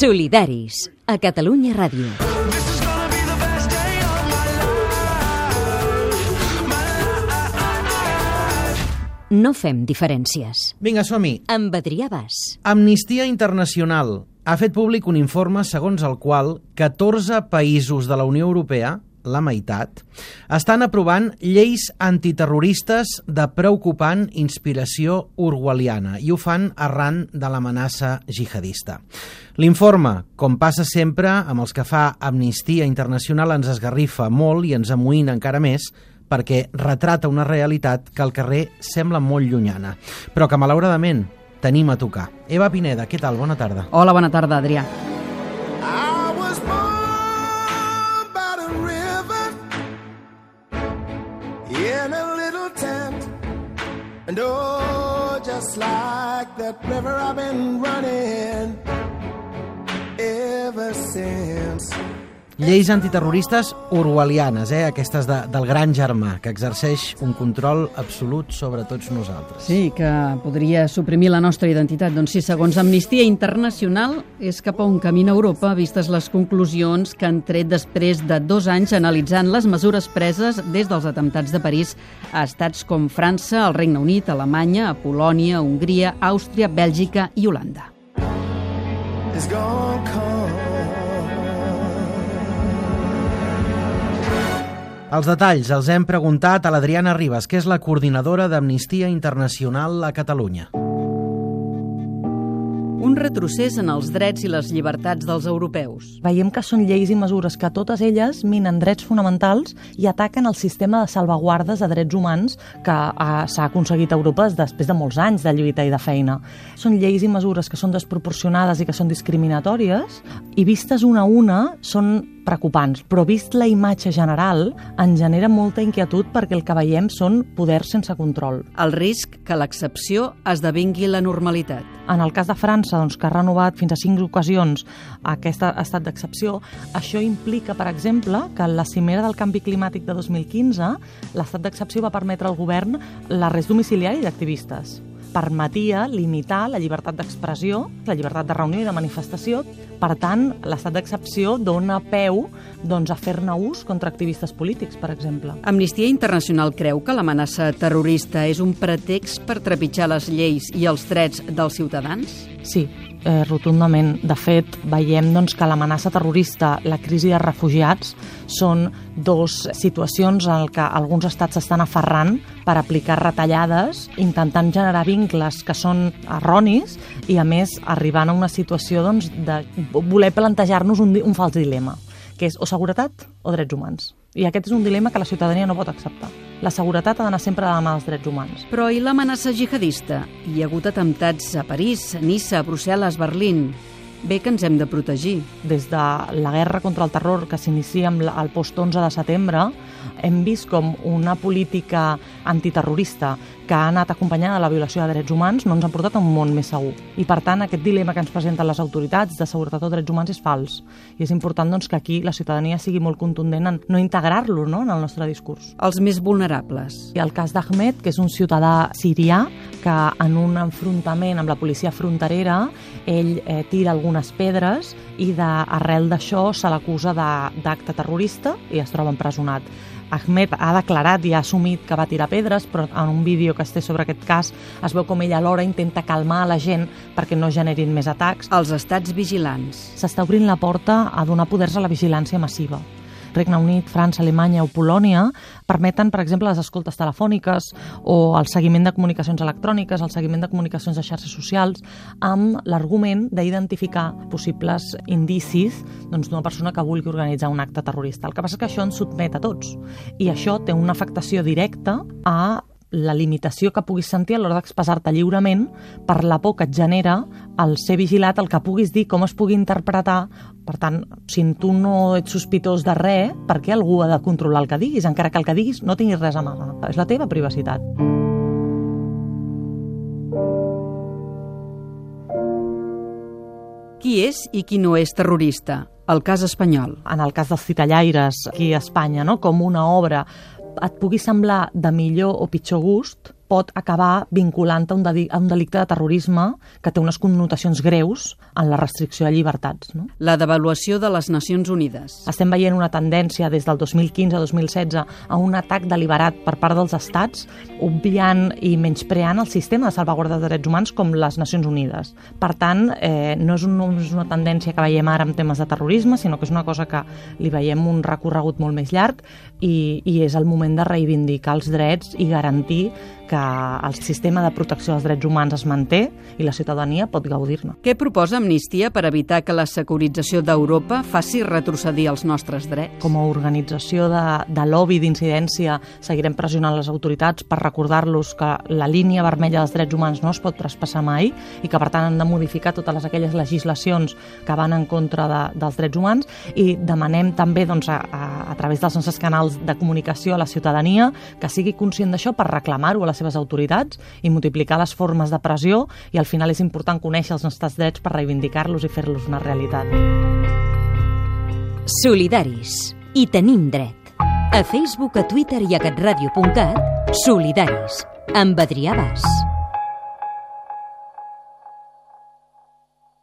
Solidaris, a Catalunya Ràdio. No fem diferències. Vinga, som-hi. Amb Adrià Bas. Amnistia Internacional ha fet públic un informe segons el qual 14 països de la Unió Europea la meitat, estan aprovant lleis antiterroristes de preocupant inspiració orwelliana i ho fan arran de l'amenaça jihadista. L'informe, com passa sempre amb els que fa Amnistia Internacional, ens esgarrifa molt i ens amoïna encara més perquè retrata una realitat que al carrer sembla molt llunyana, però que malauradament tenim a tocar. Eva Pineda, què tal? Bona tarda. Hola, bona tarda, Adrià. And oh, just like that river, I've been running ever since. Lleis antiterroristes orwellianes, eh? aquestes de, del gran germà, que exerceix un control absolut sobre tots nosaltres. Sí, que podria suprimir la nostra identitat. Doncs sí, segons Amnistia Internacional, és cap a un camí a Europa, vistes les conclusions que han tret després de dos anys analitzant les mesures preses des dels atemptats de París a estats com França, el Regne Unit, Alemanya, Polònia, Hongria, Àustria, Bèlgica i Holanda. It's gonna come. Els detalls els hem preguntat a l'Adriana Ribas, que és la coordinadora d'Amnistia Internacional a Catalunya. Un retrocés en els drets i les llibertats dels europeus. Veiem que són lleis i mesures que totes elles minen drets fonamentals i ataquen el sistema de salvaguardes de drets humans que eh, s'ha aconseguit a Europa després de molts anys de lluita i de feina. Són lleis i mesures que són desproporcionades i que són discriminatòries i vistes una a una són preocupants, però vist la imatge general en genera molta inquietud perquè el que veiem són poders sense control. El risc que l'excepció esdevingui la normalitat. En el cas de França, doncs, que ha renovat fins a cinc ocasions aquest estat d'excepció, això implica, per exemple, que en la cimera del canvi climàtic de 2015 l'estat d'excepció va permetre al govern l'arrest domiciliari d'activistes permetia limitar la llibertat d'expressió, la llibertat de reunió i de manifestació. Per tant, l'estat d'excepció dona peu doncs, a fer-ne ús contra activistes polítics, per exemple. Amnistia Internacional creu que l'amenaça terrorista és un pretext per trepitjar les lleis i els drets dels ciutadans? Sí, eh, rotundament. De fet, veiem doncs, que l'amenaça terrorista, la crisi de refugiats, són dos situacions en què alguns estats s'estan aferrant per aplicar retallades, intentant generar vincles que són erronis i, a més, arribant a una situació doncs, de voler plantejar-nos un, un fals dilema, que és o seguretat o drets humans. I aquest és un dilema que la ciutadania no pot acceptar. La seguretat ha d'anar sempre de la mà dels drets humans. Però i l'amenaça jihadista? Hi ha hagut atemptats a París, a Nissa, a Brussel·les, Berlín. Bé que ens hem de protegir. Des de la guerra contra el terror que s'inicia amb el post-11 de setembre, hem vist com una política antiterrorista que ha anat acompanyada de la violació de drets humans no ens ha portat a un món més segur. I per tant, aquest dilema que ens presenten les autoritats de seguretat o drets humans és fals. I és important doncs, que aquí la ciutadania sigui molt contundent en no integrar-lo no, en el nostre discurs. Els més vulnerables. I el cas d'Ahmed, que és un ciutadà sirià que en un enfrontament amb la policia fronterera ell eh, tira algunes pedres i d'arrel d'això se l'acusa d'acte terrorista i es troba empresonat. Ahmed ha declarat i ha assumit que va tirar pedres, però en un vídeo que es té sobre aquest cas es veu com ell alhora intenta calmar la gent perquè no generin més atacs. Els estats vigilants. S'està obrint la porta a donar poders a la vigilància massiva. Regne Unit, França, Alemanya o Polònia permeten, per exemple, les escoltes telefòniques o el seguiment de comunicacions electròniques, el seguiment de comunicacions de xarxes socials, amb l'argument d'identificar possibles indicis doncs, d'una doncs, persona que vulgui organitzar un acte terrorista. El que passa és que això ens sotmet a tots i això té una afectació directa a la limitació que puguis sentir a l'hora d'expressar-te lliurement per la por que et genera el ser vigilat, el que puguis dir, com es pugui interpretar. Per tant, si tu no ets sospitós de res, per què algú ha de controlar el que diguis, encara que el que diguis no tinguis res a mà? És la teva privacitat. Qui és i qui no és terrorista? El cas espanyol. En el cas dels citallaires aquí a Espanya, no? com una obra et pugui semblar de millor o pitjor gust, pot acabar vinculant a un, a un delicte de terrorisme que té unes connotacions greus en la restricció de llibertats. No? La devaluació de les Nacions Unides. Estem veient una tendència des del 2015 a 2016 a un atac deliberat per part dels estats, obviant i menyspreant el sistema de salvaguarda de drets humans com les Nacions Unides. Per tant, eh, no, és un, no és una tendència que veiem ara en temes de terrorisme, sinó que és una cosa que li veiem un recorregut molt més llarg i, i és el moment de reivindicar els drets i garantir que el sistema de protecció dels drets humans es manté i la ciutadania pot gaudir-ne. Què proposa Amnistia per evitar que la securització d'Europa faci retrocedir els nostres drets? Com a organització de, de lobby d'incidència seguirem pressionant les autoritats per recordar-los que la línia vermella dels drets humans no es pot traspassar mai i que per tant han de modificar totes aquelles legislacions que van en contra de, dels drets humans i demanem també doncs, a, a, a través dels nostres canals de comunicació a la ciutadania que sigui conscient d'això per reclamar-ho a les autoritats i multiplicar les formes de pressió i al final és important conèixer els nostres drets per reivindicar-los i fer-los una realitat. Solidaris. I tenim dret. A Facebook, a Twitter i a catradio.cat, Solidaris. Amb Adrià Bas.